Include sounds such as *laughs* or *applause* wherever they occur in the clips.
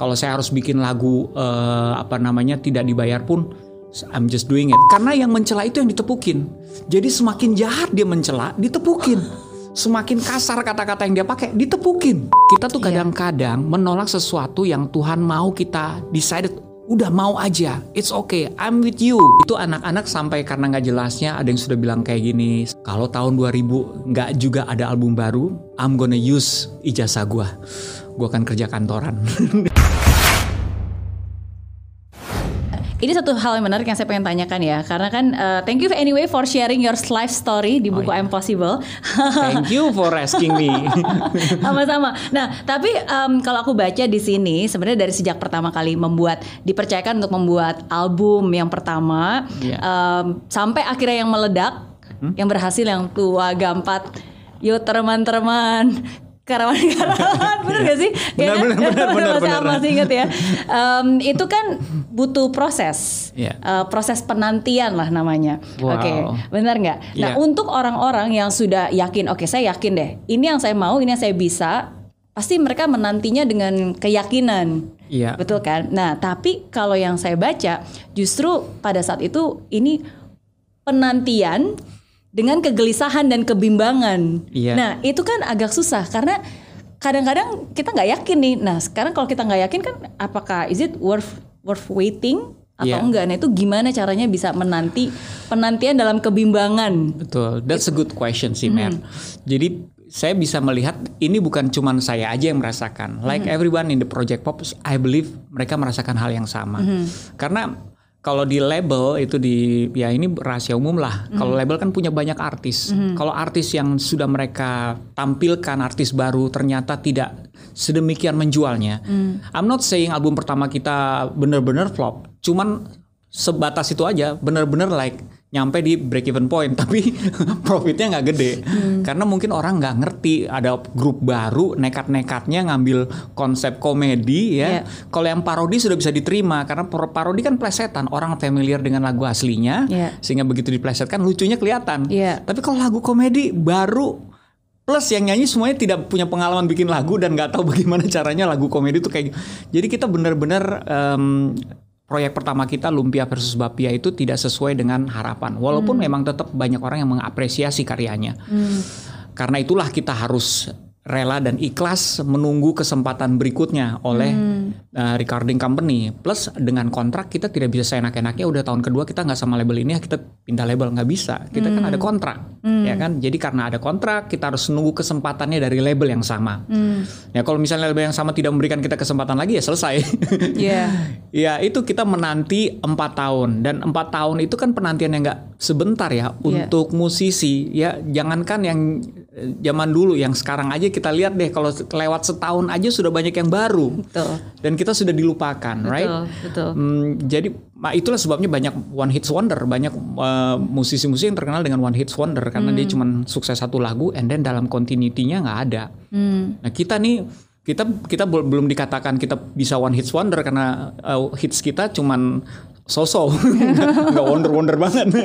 Kalau saya harus bikin lagu uh, apa namanya tidak dibayar pun I'm just doing it. Karena yang mencela itu yang ditepukin. Jadi semakin jahat dia mencela, ditepukin. Semakin kasar kata-kata yang dia pakai, ditepukin. Kita tuh iya. kadang-kadang menolak sesuatu yang Tuhan mau kita decided udah mau aja, it's okay, I'm with you. Itu anak-anak sampai karena nggak jelasnya ada yang sudah bilang kayak gini, kalau tahun 2000 nggak juga ada album baru, I'm gonna use ijazah gue. Gue akan kerja kantoran. *laughs* Ini satu hal yang menarik yang saya pengen tanyakan ya, karena kan uh, thank you anyway for sharing your life story di buku oh, yeah. Impossible. thank you for asking me. *laughs* Sama-sama. Nah, tapi um, kalau aku baca di sini sebenarnya dari sejak pertama kali membuat dipercayakan untuk membuat album yang pertama yeah. um, sampai akhirnya yang meledak, hmm? yang berhasil yang tua gampat. Yo teman-teman, karawan-karawan *laughs* bener gak sih? Benar, benar, benar, benar, benar, masih inget ya. Um, itu kan butuh proses, yeah. Iya. uh, proses penantian lah namanya. Wow. Oke, okay, benar nggak? Nah, yeah. untuk orang-orang yang sudah yakin, oke okay, saya yakin deh, ini yang saya mau, ini yang saya bisa, pasti mereka menantinya dengan keyakinan. Yeah. Betul kan? Nah, tapi kalau yang saya baca, justru pada saat itu ini penantian dengan kegelisahan dan kebimbangan. Iya. Nah itu kan agak susah karena kadang-kadang kita nggak yakin nih. Nah sekarang kalau kita nggak yakin kan apakah is it worth worth waiting atau yeah. enggak? Nah itu gimana caranya bisa menanti penantian dalam kebimbangan? Betul, that's a good question sih, Mer. Hmm. Jadi saya bisa melihat ini bukan cuma saya aja yang merasakan. Like hmm. everyone in the project pop, I believe mereka merasakan hal yang sama. Hmm. Karena kalau di label itu di ya ini rahasia umum lah. Mm. Kalau label kan punya banyak artis. Mm. Kalau artis yang sudah mereka tampilkan artis baru ternyata tidak sedemikian menjualnya. Mm. I'm not saying album pertama kita bener-bener flop. Cuman sebatas itu aja, bener-bener like nyampe di break even point *laughs* tapi profitnya nggak gede hmm. karena mungkin orang nggak ngerti ada grup baru nekat-nekatnya ngambil konsep komedi ya yeah. kalau yang parodi sudah bisa diterima karena parodi kan plesetan orang familiar dengan lagu aslinya yeah. sehingga begitu diplesetkan lucunya kelihatan yeah. tapi kalau lagu komedi baru plus yang nyanyi semuanya tidak punya pengalaman bikin lagu dan nggak tahu *laughs* bagaimana caranya lagu komedi itu kayak jadi kita benar-benar um, proyek pertama kita Lumpia versus Bapia itu tidak sesuai dengan harapan. Walaupun hmm. memang tetap banyak orang yang mengapresiasi karyanya. Hmm. Karena itulah kita harus rela dan ikhlas menunggu kesempatan berikutnya oleh hmm. Uh, recording company. Plus dengan kontrak kita tidak bisa seenak-enaknya udah tahun kedua kita nggak sama label ini ya kita pindah label nggak bisa. Kita kan hmm. kan ada kontrak, hmm. ya kan. Jadi karena ada kontrak kita harus nunggu kesempatannya dari label yang sama. Hmm. Ya kalau misalnya label yang sama tidak memberikan kita kesempatan lagi ya selesai. *laughs* Yeah. ya itu kita menanti empat tahun dan empat tahun itu kan penantian yang nggak sebentar ya yeah. untuk musisi. Ya jangankan yang zaman dulu yang sekarang aja kita lihat deh kalau lewat setahun aja sudah banyak yang baru. Betul. Dan kita sudah dilupakan, betul, right? Betul. Hmm, jadi itulah sebabnya banyak one hit wonder, banyak uh, musisi-musisi yang terkenal dengan one hit wonder karena hmm. dia cuma sukses satu lagu and then dalam continuity-nya nggak ada. Hmm. Nah, kita nih kita kita belum dikatakan kita bisa one hit wonder karena uh, hits kita cuman sosok. *laughs* Nggak wonder wonder banget. *laughs*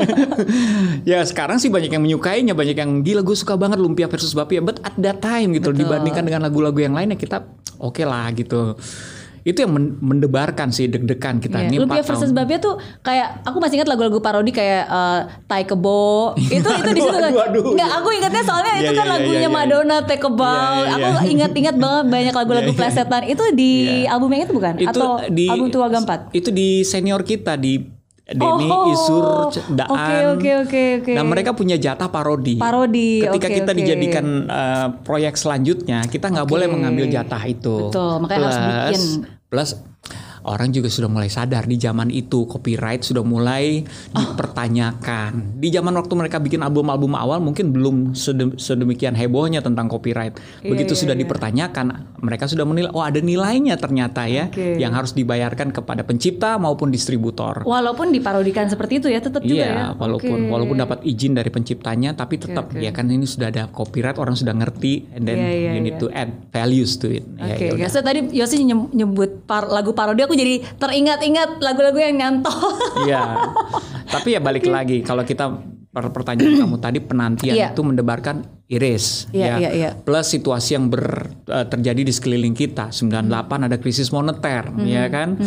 Ya sekarang sih banyak yang menyukainya banyak yang gila gue suka banget lumpia versus bapia. But at that time gitu Betul. dibandingkan dengan lagu-lagu yang lainnya kita oke okay lah gitu itu yang mendebarkan sih deg-degan kita. Yeah. nih Lumpia versus Babia tuh kayak aku masih ingat lagu-lagu parodi kayak uh, Tai Kebo. Itu itu di situ kan? Nggak aku ingatnya soalnya yeah, itu yeah, kan yeah, lagunya yeah, yeah. Madonna Tai Kebal yeah, yeah, aku ingat-ingat banget banyak *laughs* lagu-lagu yeah, yeah. plesetan. Itu di yeah. album yang itu bukan? Itu atau di, album tua gampat itu di senior kita di Denny, oh, Isur, Daan. Oke okay, oke okay, oke okay, oke. Nah mereka punya jatah parodi. Parodi. Ketika okay, kita okay. dijadikan uh, proyek selanjutnya, kita nggak okay. boleh mengambil jatah itu. Betul, makanya plus, harus bikin. Plus orang juga sudah mulai sadar di zaman itu copyright sudah mulai oh. dipertanyakan. Di zaman waktu mereka bikin album-album awal mungkin belum sedemikian hebohnya tentang copyright. Iya, Begitu yeah, sudah yeah. dipertanyakan, mereka sudah menilai oh ada nilainya ternyata ya okay. yang harus dibayarkan kepada pencipta maupun distributor. Walaupun diparodikan seperti itu ya tetap juga yeah, ya. walaupun okay. walaupun dapat izin dari penciptanya tapi tetap okay, okay. ya kan ini sudah ada copyright orang sudah ngerti and then yeah, yeah, you need yeah. to add values to it. Oke, okay. ya, so tadi Yosi nyebut par lagu parodi aku jadi teringat-ingat lagu-lagu yang nyantol. Iya. Tapi ya balik lagi kalau kita pertanyaan kamu tadi penantian Iya. itu mendebarkan iris Iya, ya iya, iya. plus situasi yang ber, eh, terjadi di sekeliling kita 98 ada krisis moneter Mhm. ya kan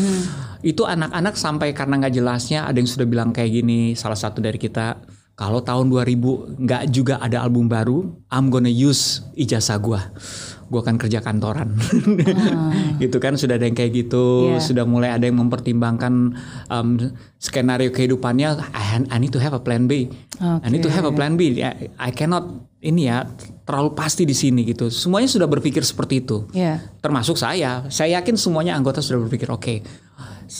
itu anak-anak sampai karena nggak jelasnya ada yang sudah bilang kayak gini salah satu dari kita kalau tahun 2000 nggak juga ada album baru I'm gonna use ijazah gua gua akan kerja kantoran *laughs* gitu kan sudah ada yang kayak gitu Iya. sudah mulai ada yang mempertimbangkan um, skenario kehidupannya I, I need to have a plan B I need to have a plan B I, I cannot ini ya terlalu pasti di sini gitu semuanya sudah berpikir seperti itu Iya. termasuk saya. Saya yakin semuanya anggota sudah berpikir oke.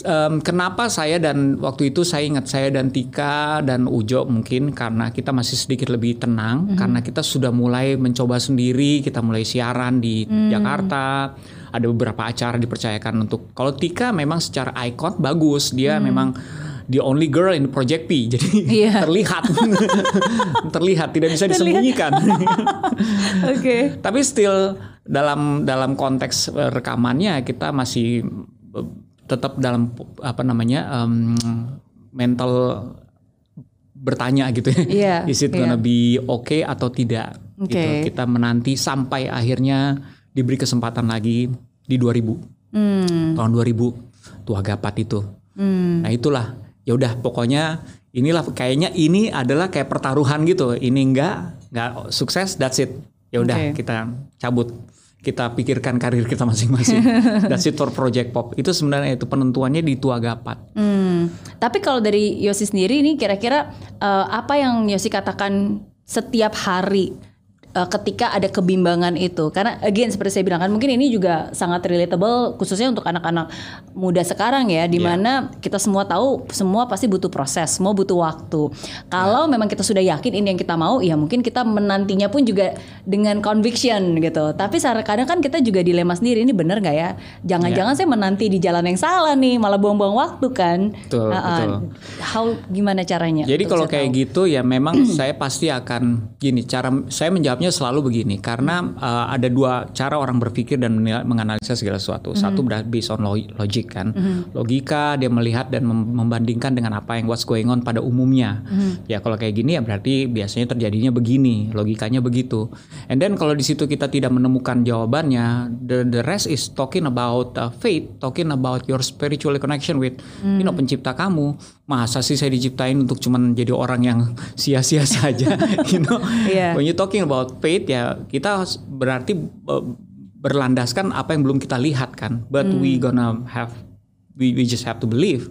Em, kenapa saya dan waktu itu saya ingat saya dan Tika dan Ujo mungkin karena kita masih sedikit lebih tenang karena kita sudah mulai mencoba sendiri, kita mulai siaran di Jakarta. Ada beberapa acara dipercayakan untuk kalau Tika memang secara icon bagus, dia memang the only girl in Project P. Jadi Iya. *laughs* terlihat *laughs* terlihat tidak bisa disembunyikan. *laughs* Oke. Tapi still dalam dalam konteks rekamannya kita masih tetap dalam apa namanya em, mental bertanya gitu ya. Iya, *laughs* Is it gonna be okay atau tidak? Oke. Gitu. Kita menanti sampai akhirnya diberi kesempatan lagi di 2000 Hmm. tahun 2000 tua gapat itu. Hmm. Nah itulah ya udah pokoknya inilah kayaknya ini adalah kayak pertaruhan gitu. Ini enggak enggak sukses that's it. Ya udah Oke. kita cabut. Kita pikirkan karir kita masing-masing. *laughs* it for Project Pop. Itu sebenarnya itu penentuannya di tua gapat. Hmm. Tapi kalau dari Yosi sendiri ini kira-kira eh, apa yang Yosi katakan setiap hari eh, ketika ada kebimbangan itu? Karena again seperti saya bilang kan mungkin ini juga sangat relatable khususnya untuk anak-anak muda sekarang ya di mana kita semua tahu semua pasti butuh proses, semua butuh waktu. Kalau memang kita sudah yakin ini yang kita mau, ya mungkin kita menantinya pun juga dengan conviction gitu. Tapi kadang kan kita juga dilema sendiri ini bener nggak ya? Jangan-jangan saya menanti di jalan yang salah nih, malah buang-buang waktu kan. Betul, Ah, ah. betul. How gimana caranya? Jadi kalau kayak tahu? gitu ya memang *clears throat* saya pasti akan gini cara saya menjawabnya selalu begini karena uh, ada dua cara orang berpikir dan menilai- menganalisa segala sesuatu. Satu Mhm. berarti based on lo- logic kan. Logika dia melihat dan mem- membandingkan dengan apa yang what's going on pada umumnya. Mhm. Ya kalau kayak gini ya berarti biasanya terjadinya begini, logikanya begitu. And then kalau di situ kita tidak menemukan jawabannya, the the rest is talking about uh, faith, talking about your spiritual connection with you know pencipta kamu. Masa sih saya diciptain untuk cuman jadi orang yang *laughs* sia-sia saja, *laughs* you know. Iya. When you talking about faith ya kita berarti berlandaskan apa yang belum kita lihat kan. But we gonna have we, we just have to believe.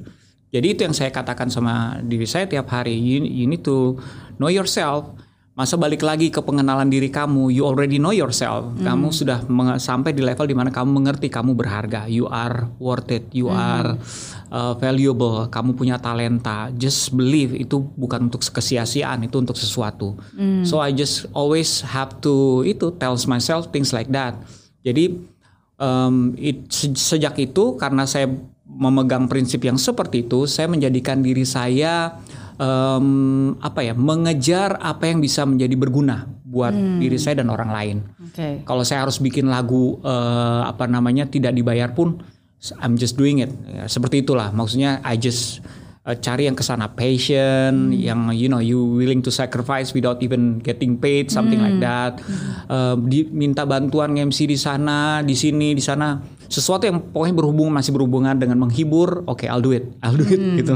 Jadi itu yang saya katakan sama diri saya tiap hari. You, you need to know yourself. Masa balik lagi ke pengenalan diri kamu, you already know yourself. Kamu sudah sampai di level di mana kamu mengerti kamu berharga. You are worth it. You are uh, valuable. Kamu punya talenta. Just believe itu bukan untuk kesia-siaan, itu untuk sesuatu. So I just always have to itu tells myself things like that. Jadi um, it- se- sejak itu karena saya memegang prinsip yang seperti itu, saya menjadikan diri saya um, apa ya mengejar apa yang bisa menjadi berguna buat diri saya dan orang lain. Oke. Kalau saya harus bikin lagu eh, apa namanya tidak dibayar pun, I'm just doing it. Ya, seperti itulah. Maksudnya I just eh, cari yang ke sana passion, yang you know you willing to sacrifice without even getting paid, something like that. Eh, di- minta bantuan MC di sana, di sini, di sana. Sesuatu yang pokoknya berhubungan masih berhubungan dengan menghibur. Oke, I'll do it. I'll do it gitu.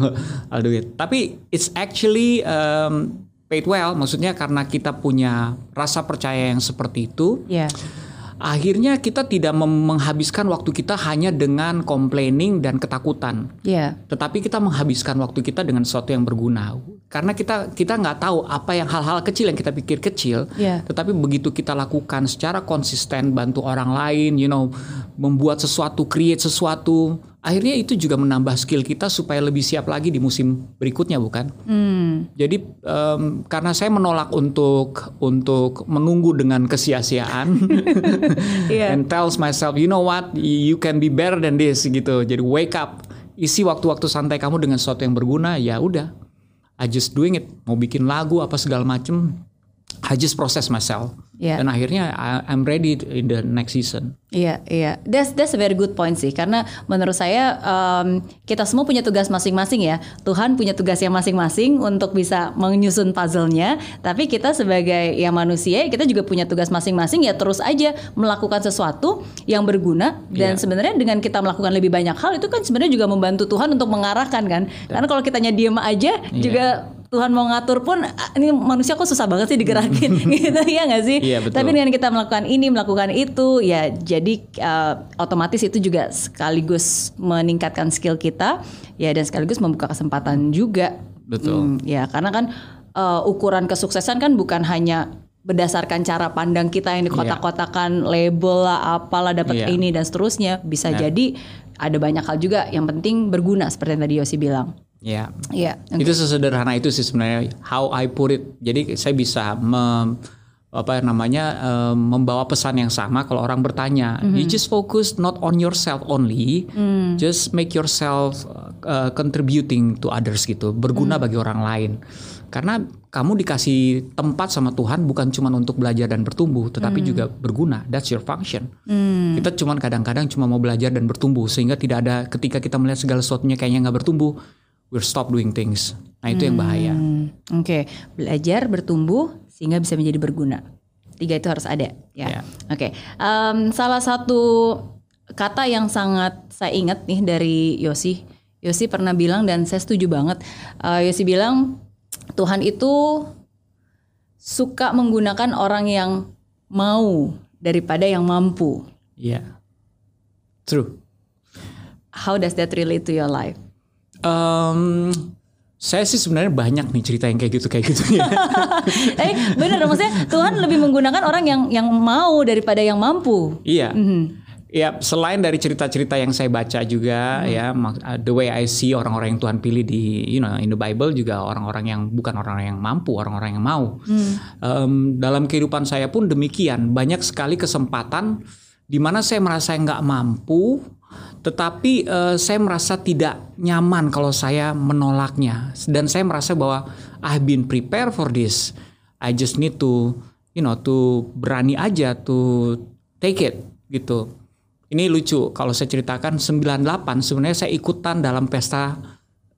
I'll do it. Tapi it's actually um, paid well. Maksudnya karena kita punya rasa percaya yang seperti itu Ya. Akhirnya kita tidak menghabiskan waktu kita hanya dengan complaining dan ketakutan Ya. tetapi kita menghabiskan waktu kita dengan sesuatu yang berguna karena kita kita nggak tahu apa yang hal-hal kecil yang kita pikir kecil Ya. tetapi begitu kita lakukan secara konsisten bantu orang lain you know membuat sesuatu create sesuatu akhirnya itu juga menambah skill kita supaya lebih siap lagi di musim berikutnya bukan Hmm. jadi em, karena saya menolak untuk untuk menunggu dengan kesia-siaan *laughs* Iya. and tells myself you know what you can be better than this gitu. Jadi wake up, isi waktu-waktu santai kamu dengan sesuatu yang berguna ya udah. I just doing it. Mau bikin lagu apa segala macem I just process myself. Yeah. Dan akhirnya I, I'm ready in the next season. Iya, iya. That's that's a very good point sih. Karena menurut saya um, kita semua punya tugas masing-masing ya. Tuhan punya tugasnya masing-masing untuk bisa menyusun puzzle-nya. Tapi kita sebagai ya manusia, kita juga punya tugas masing-masing ya terus aja melakukan sesuatu yang berguna. Dan Iya. sebenarnya dengan kita melakukan lebih banyak hal itu kan sebenarnya juga membantu Tuhan untuk mengarahkan kan. Karena kalau kitanya diem aja juga Tuhan mau ngatur pun ah, ini manusia kok susah banget sih digerakin *laughs* gitu ya nggak sih? Iya, betul. Tapi dengan kita melakukan ini melakukan itu ya jadi uh, otomatis itu juga sekaligus meningkatkan skill kita ya dan sekaligus membuka kesempatan juga. Betul. Hmm, ya karena kan uh, ukuran kesuksesan kan bukan hanya berdasarkan cara pandang kita yang dikotak-kotakan label lah apalah dapat Iya. ini dan seterusnya bisa jadi ada banyak hal juga yang penting berguna seperti yang tadi Yosi bilang. Ya. Iya. Itu sesederhana itu sih sebenarnya how I put it. Jadi saya bisa mem- apa namanya eh, membawa pesan yang sama kalau orang bertanya. You just focus not on yourself only, just make yourself uh, contributing to others gitu, berguna bagi orang lain. Karena kamu dikasih tempat sama Tuhan bukan cuma untuk belajar dan bertumbuh, tetapi juga berguna. That's your function. Kita cuman kadang-kadang cuma mau belajar dan bertumbuh sehingga tidak ada ketika kita melihat segala sesuatunya kayaknya nggak bertumbuh, we'll stop doing things. Nah itu yang bahaya. Hmm, Oke, belajar bertumbuh sehingga bisa menjadi berguna. Tiga itu harus ada, ya. Ya. Oke, Em, salah satu kata yang sangat saya ingat nih dari Yosi, Yosi pernah bilang dan saya setuju banget. Eh, Yosi bilang Tuhan itu suka menggunakan orang yang mau daripada yang mampu. Iya, true. How does that relate to your life? Em, saya sih sebenarnya banyak nih cerita yang kayak gitu kayak gitu ya. *laughs* eh benar maksudnya Tuhan lebih menggunakan orang yang yang mau daripada yang mampu. iya. Ya selain dari cerita-cerita yang saya baca juga ya, mak- uh, the way I see orang-orang yang Tuhan pilih di, you know, in the Bible juga orang-orang yang bukan orang-orang yang mampu, orang-orang yang mau. Em, dalam kehidupan saya pun demikian, banyak sekali kesempatan di mana saya merasa nggak mampu, tetapi eh, saya merasa tidak nyaman kalau saya menolaknya, dan saya merasa bahwa I've been prepared for this. I just need to, you know, to berani aja to take it gitu. Ini lucu kalau saya ceritakan 98 sebenarnya saya ikutan dalam pesta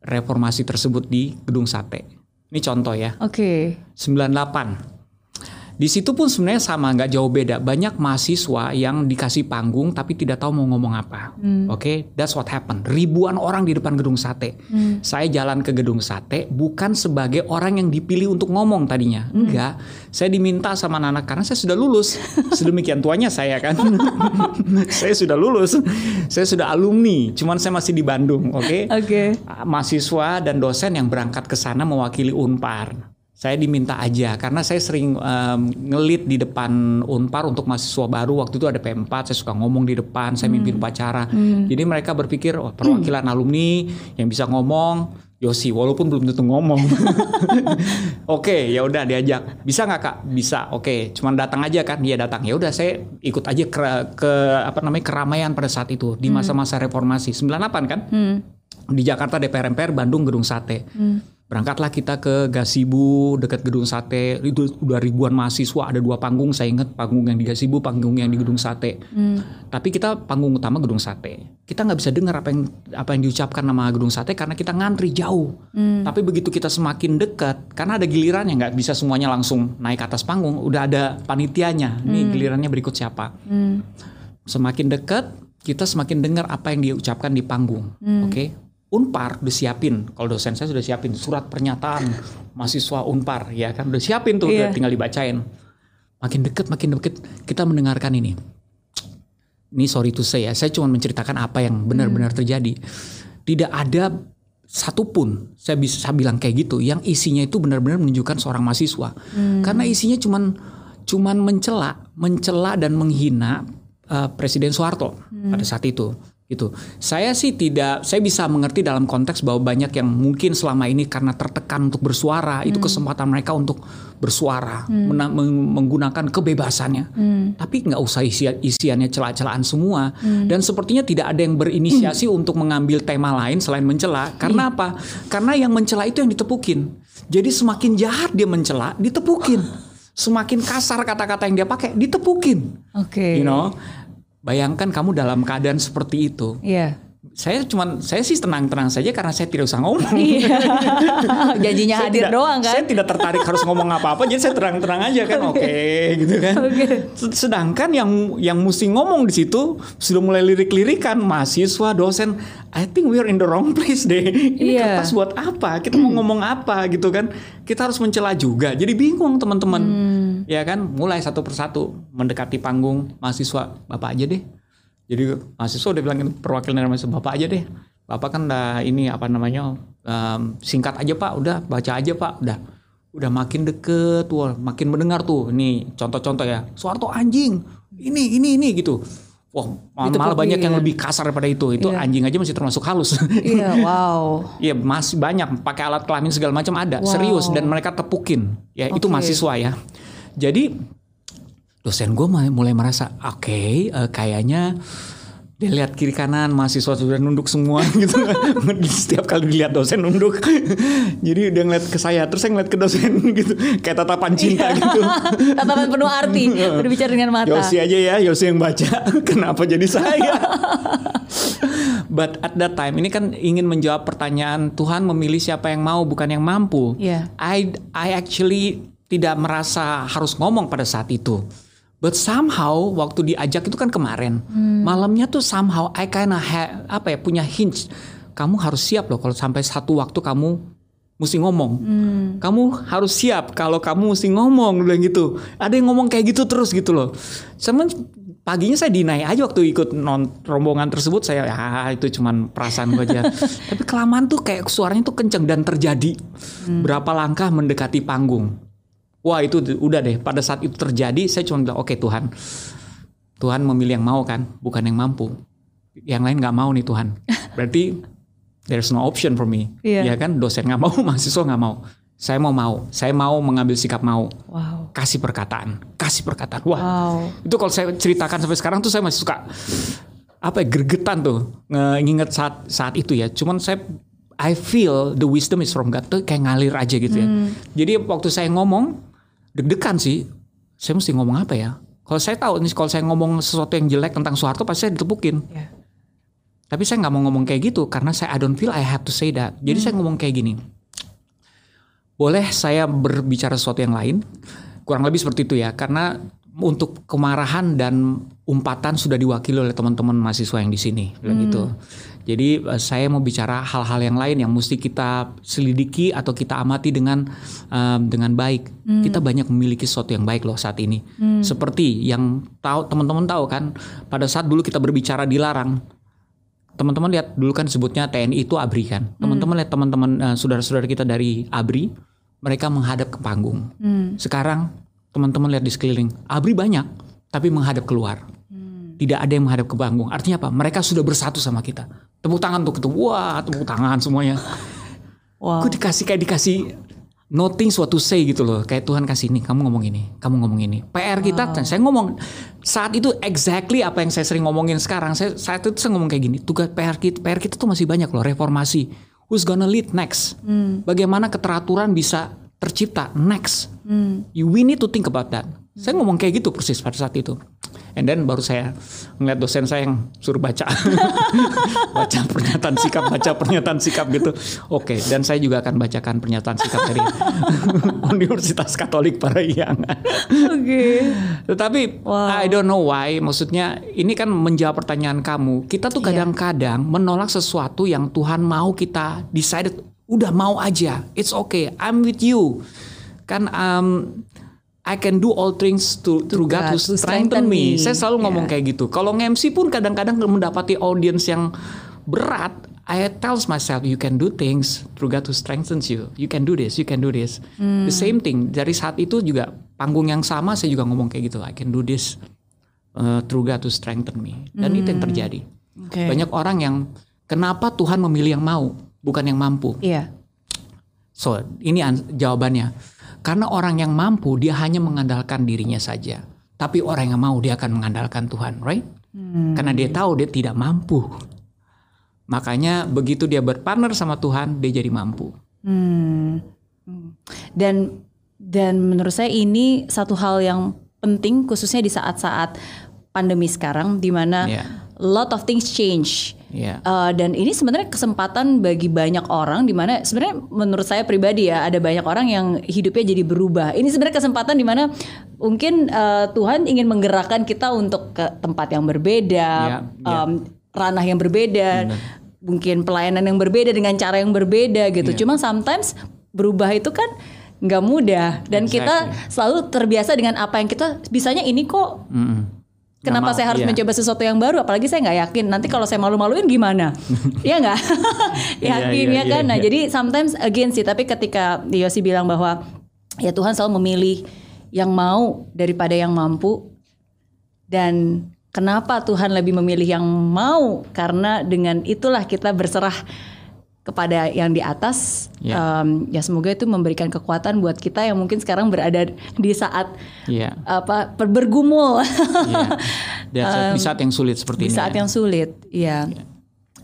reformasi tersebut di Gedung Sate. Ini contoh ya. Oke. 98. Di situ pun sebenarnya sama, nggak jauh beda. Banyak mahasiswa yang dikasih panggung tapi tidak tahu mau ngomong apa. Oke, that's what happened. Ribuan orang di depan gedung sate. Saya jalan ke gedung sate bukan sebagai orang yang dipilih untuk ngomong tadinya. Enggak, saya diminta sama anak karena saya sudah lulus. *laughs* Sedemikian tuanya saya kan. *laughs* saya sudah lulus. Saya sudah alumni, cuman saya masih di Bandung, oke? Oke. mahasiswa dan dosen yang berangkat ke sana mewakili Unpar. Saya diminta aja karena saya sering em, ngelit di depan Unpar untuk mahasiswa baru. Waktu itu ada P4, saya suka ngomong di depan, saya mimpin upacara. Jadi mereka berpikir oh, perwakilan alumni yang bisa ngomong Yosi walaupun belum tentu ngomong. *laughs* Oke, ya udah diajak. Bisa nggak Kak? Bisa. Oke, cuman datang aja kan? Iya datang. Ya udah saya ikut aja ke, ke apa namanya keramaian pada saat itu di masa-masa reformasi 98 kan? di Jakarta DPR MPR Bandung Gedung Sate. Berangkatlah kita ke Gasibu dekat Gedung Sate. Itu udah ribuan mahasiswa, ada dua panggung. Saya ingat panggung yang di Gasibu, panggung yang di Gedung Sate. Tapi kita panggung utama Gedung Sate. Kita nggak bisa dengar apa yang apa yang diucapkan nama Gedung Sate karena kita ngantri jauh. Tapi begitu kita semakin dekat, karena ada gilirannya nggak bisa semuanya langsung naik ke atas panggung. Udah ada panitianya. Nih gilirannya berikut siapa? semakin dekat kita semakin dengar apa yang diucapkan di panggung. Oke. Unpar udah siapin, kalau dosen saya sudah siapin surat pernyataan mahasiswa Unpar ya kan udah siapin tuh Iya. udah tinggal dibacain. Makin deket makin deket kita mendengarkan ini. Ini sorry to say ya, saya cuma menceritakan apa yang benar-benar terjadi. Tidak ada satupun saya bisa bilang kayak gitu yang isinya itu benar-benar menunjukkan seorang mahasiswa. Karena isinya cuman cuman mencela, mencela dan menghina uh, Presiden Soeharto pada saat itu. Gitu. Saya sih tidak, saya bisa mengerti dalam konteks bahwa banyak yang mungkin selama ini karena tertekan untuk bersuara, itu kesempatan mereka untuk bersuara, mena- meng- menggunakan kebebasannya. Tapi nggak usah isi, isiannya celah-celahan semua. Dan sepertinya tidak ada yang berinisiasi untuk mengambil tema lain selain mencela. Karena apa? Karena yang mencela itu yang ditepukin. Jadi semakin jahat dia mencela, ditepukin. semakin kasar kata-kata yang dia pakai ditepukin. Oke. Okay. You know, bayangkan kamu dalam keadaan seperti itu. Iya. Yeah saya cuman saya sih tenang-tenang saja karena saya tidak usah ngomong. Iya. *laughs* *laughs* Janjinya hadir tidak, doang kan. Saya tidak tertarik harus ngomong apa-apa jadi saya terang-terang aja kan *laughs* oke okay, gitu kan. Okay. Sedangkan yang yang mesti ngomong di situ sudah mulai lirik-lirikan mahasiswa, dosen, I think we're in the wrong place deh. Ini yeah. kertas buat apa? Kita mau ngomong apa gitu kan. Kita harus mencela juga. Jadi bingung teman-teman. Hmm. Ya kan, mulai satu persatu mendekati panggung mahasiswa, Bapak aja deh jadi mahasiswa udah bilang perwakilan dari mahasiswa bapak aja deh bapak kan udah ini apa namanya um, singkat aja pak udah baca aja pak udah udah makin deket tuh makin mendengar tuh ini contoh-contoh ya Soeharto anjing ini ini ini gitu Wah, malah, malah banyak yang lebih kasar daripada itu. Itu yeah. anjing aja masih termasuk halus. *laughs* Iya, wow. Iya, masih banyak pakai alat kelamin segala macam ada, wow. serius dan mereka tepukin. Ya, okay. itu mahasiswa ya. Jadi dosen gue mulai merasa oke okay, uh, eh, kayaknya dia lihat kiri kanan mahasiswa sudah nunduk semua *laughs* gitu. Setiap kali dilihat dosen nunduk. *laughs* Jadi dia ngeliat ke saya terus saya ngeliat ke dosen *laughs* gitu. Kayak tatapan cinta iya. gitu. Tatapan penuh arti berbicara dengan mata. Yosi aja ya Yosi yang baca. Kenapa jadi saya? But at that time ini kan ingin menjawab pertanyaan Tuhan memilih siapa yang mau bukan yang mampu. Yeah. I I actually tidak merasa harus ngomong pada saat itu. But somehow waktu diajak itu kan kemarin hmm. malamnya tuh somehow I kinda ha, apa ya punya hints kamu harus siap loh kalau sampai satu waktu kamu mesti ngomong. Hmm. Kamu harus siap kalau kamu mesti ngomong bilang gitu. Ada yang ngomong kayak gitu terus gitu loh. Sama paginya saya dinai aja waktu ikut non rombongan tersebut saya ya itu cuman perasaan gue aja. *laughs* Tapi kelamaan tuh kayak suaranya tuh kenceng dan terjadi. Hmm. Berapa langkah mendekati panggung. Wah itu udah deh. Pada saat itu terjadi, saya cuma bilang, oke okay, Tuhan, Tuhan memilih yang mau kan, bukan yang mampu. Yang lain nggak mau nih Tuhan. *laughs* Berarti there's no option for me. Yeah. Ya kan, dosen nggak mau, *laughs* mahasiswa nggak mau. Saya mau mau, saya mau mengambil sikap mau. Wow. Kasih perkataan, kasih perkataan. Wah, wow. itu kalau saya ceritakan sampai sekarang tuh saya masih suka apa ya gregetan tuh nginget saat saat itu ya. Cuman saya I feel the wisdom is from God tuh kayak ngalir aja gitu ya. Hmm. Jadi waktu saya ngomong deg-degan sih. Saya mesti ngomong apa ya? Kalau saya tahu nih kalau saya ngomong sesuatu yang jelek tentang Soeharto pasti saya ditepukin. Yeah. Tapi saya nggak mau ngomong kayak gitu karena saya I don't feel I have to say that. Jadi hmm. saya ngomong kayak gini. Boleh saya berbicara sesuatu yang lain? Kurang lebih seperti itu ya. Karena untuk kemarahan dan umpatan sudah diwakili oleh teman-teman mahasiswa yang di sini, hmm. gitu. Jadi uh, saya mau bicara hal-hal yang lain yang mesti kita selidiki atau kita amati dengan uh, dengan baik. Hmm. Kita banyak memiliki sesuatu yang baik loh saat ini. Hmm. Seperti yang tahu teman-teman tahu kan, pada saat dulu kita berbicara dilarang, teman-teman lihat dulu kan sebutnya TNI itu ABRI kan. Hmm. Teman-teman lihat teman-teman uh, saudara-saudara kita dari ABRI, mereka menghadap ke panggung. Hmm. Sekarang teman-teman lihat di sekeliling, ABRI banyak, tapi menghadap keluar tidak ada yang menghadap ke panggung. Artinya apa? Mereka sudah bersatu sama kita. Tepuk tangan tuh ketemu. Wah, tepuk tangan semuanya. Wow. Gue dikasih kayak dikasih nothing suatu say gitu loh. Kayak Tuhan kasih ini, kamu ngomong ini, kamu ngomong ini. PR kita, wow. saya ngomong saat itu exactly apa yang saya sering ngomongin sekarang. Saya saat itu saya ngomong kayak gini. Tugas PR kita, PR kita tuh masih banyak loh. Reformasi. Who's gonna lead next? Hmm. Bagaimana keteraturan bisa tercipta next? Hmm. You, we need to think about that. Hmm. Saya ngomong kayak gitu persis pada saat itu. And then baru saya ngeliat dosen saya yang suruh baca. *laughs* baca pernyataan sikap, baca pernyataan sikap gitu. Oke, okay, dan saya juga akan bacakan pernyataan sikap dari *laughs* Universitas Katolik Parahyangan. Oke. Okay. Tetapi wow. I don't know why, maksudnya ini kan menjawab pertanyaan kamu. Kita tuh iya. kadang-kadang yeah. menolak sesuatu yang Tuhan mau kita decided udah mau aja. It's okay. I'm with you. Kan um, I can do all things to, through God, God who strengthen me. me. Saya selalu yeah. ngomong kayak gitu. Kalau nge-MC pun kadang-kadang mendapati audience yang berat, I tells myself you can do things through God who strengthens you. You can do this, you can do this. Hmm. The same thing. Dari saat itu juga panggung yang sama saya juga ngomong kayak gitu. I can do this uh, through God who strengthen me. Dan hmm. itu yang hmm. terjadi. Okay. Banyak orang yang kenapa Tuhan memilih yang mau, bukan yang mampu. Iya. Yeah. So, ini jawabannya karena orang yang mampu dia hanya mengandalkan dirinya saja. Tapi orang yang mau dia akan mengandalkan Tuhan, right? Hmm. Karena dia tahu dia tidak mampu. Makanya begitu dia berpartner sama Tuhan, dia jadi mampu. Hmm. Dan dan menurut saya ini satu hal yang penting khususnya di saat-saat pandemi sekarang di mana yeah. Lot of things change. Yeah. Uh, dan ini sebenarnya kesempatan bagi banyak orang di mana sebenarnya menurut saya pribadi ya ada banyak orang yang hidupnya jadi berubah. Ini sebenarnya kesempatan di mana mungkin uh, Tuhan ingin menggerakkan kita untuk ke tempat yang berbeda, yeah. Yeah. Um, ranah yang berbeda, mungkin pelayanan yang berbeda dengan cara yang berbeda gitu. Yeah. Cuma sometimes berubah itu kan nggak mudah dan exactly. kita selalu terbiasa dengan apa yang kita bisanya ini kok. Mm -mm Kenapa saya harus iya. mencoba sesuatu yang baru? Apalagi saya nggak yakin. Nanti kalau saya malu-maluin gimana? *laughs* Iya nggak? *laughs* Iya, yakin iya, ya kan? Iya, nah, jadi sometimes again sih. Tapi ketika Yosi bilang bahwa ya Tuhan selalu memilih yang mau daripada yang mampu. Dan kenapa Tuhan lebih memilih yang mau? Karena dengan itulah kita berserah kepada yang di atas yeah. um, ya semoga itu memberikan kekuatan buat kita yang mungkin sekarang berada di saat yeah. apa bergumul yeah. di saat yang sulit seperti di ini saat ya. yang sulit ya yeah.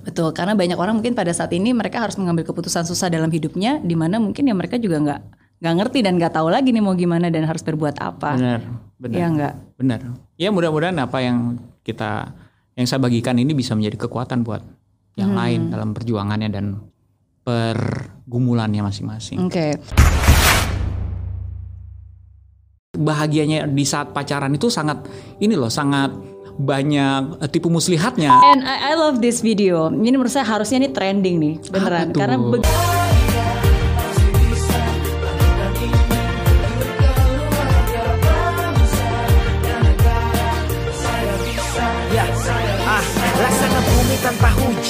betul karena banyak orang mungkin pada saat ini mereka harus mengambil keputusan susah dalam hidupnya di mana mungkin ya mereka juga nggak nggak ngerti dan nggak tahu lagi nih mau gimana dan harus berbuat apa benar benar ya nggak benar ya mudah-mudahan apa yang kita yang saya bagikan ini bisa menjadi kekuatan buat yang hmm. lain dalam perjuangannya dan pergumulannya masing-masing. Oke. Okay. Bahagianya di saat pacaran itu sangat ini loh, sangat banyak tipu muslihatnya. And I, I love this video. Ini menurut saya harusnya ini trending nih, beneran. Karena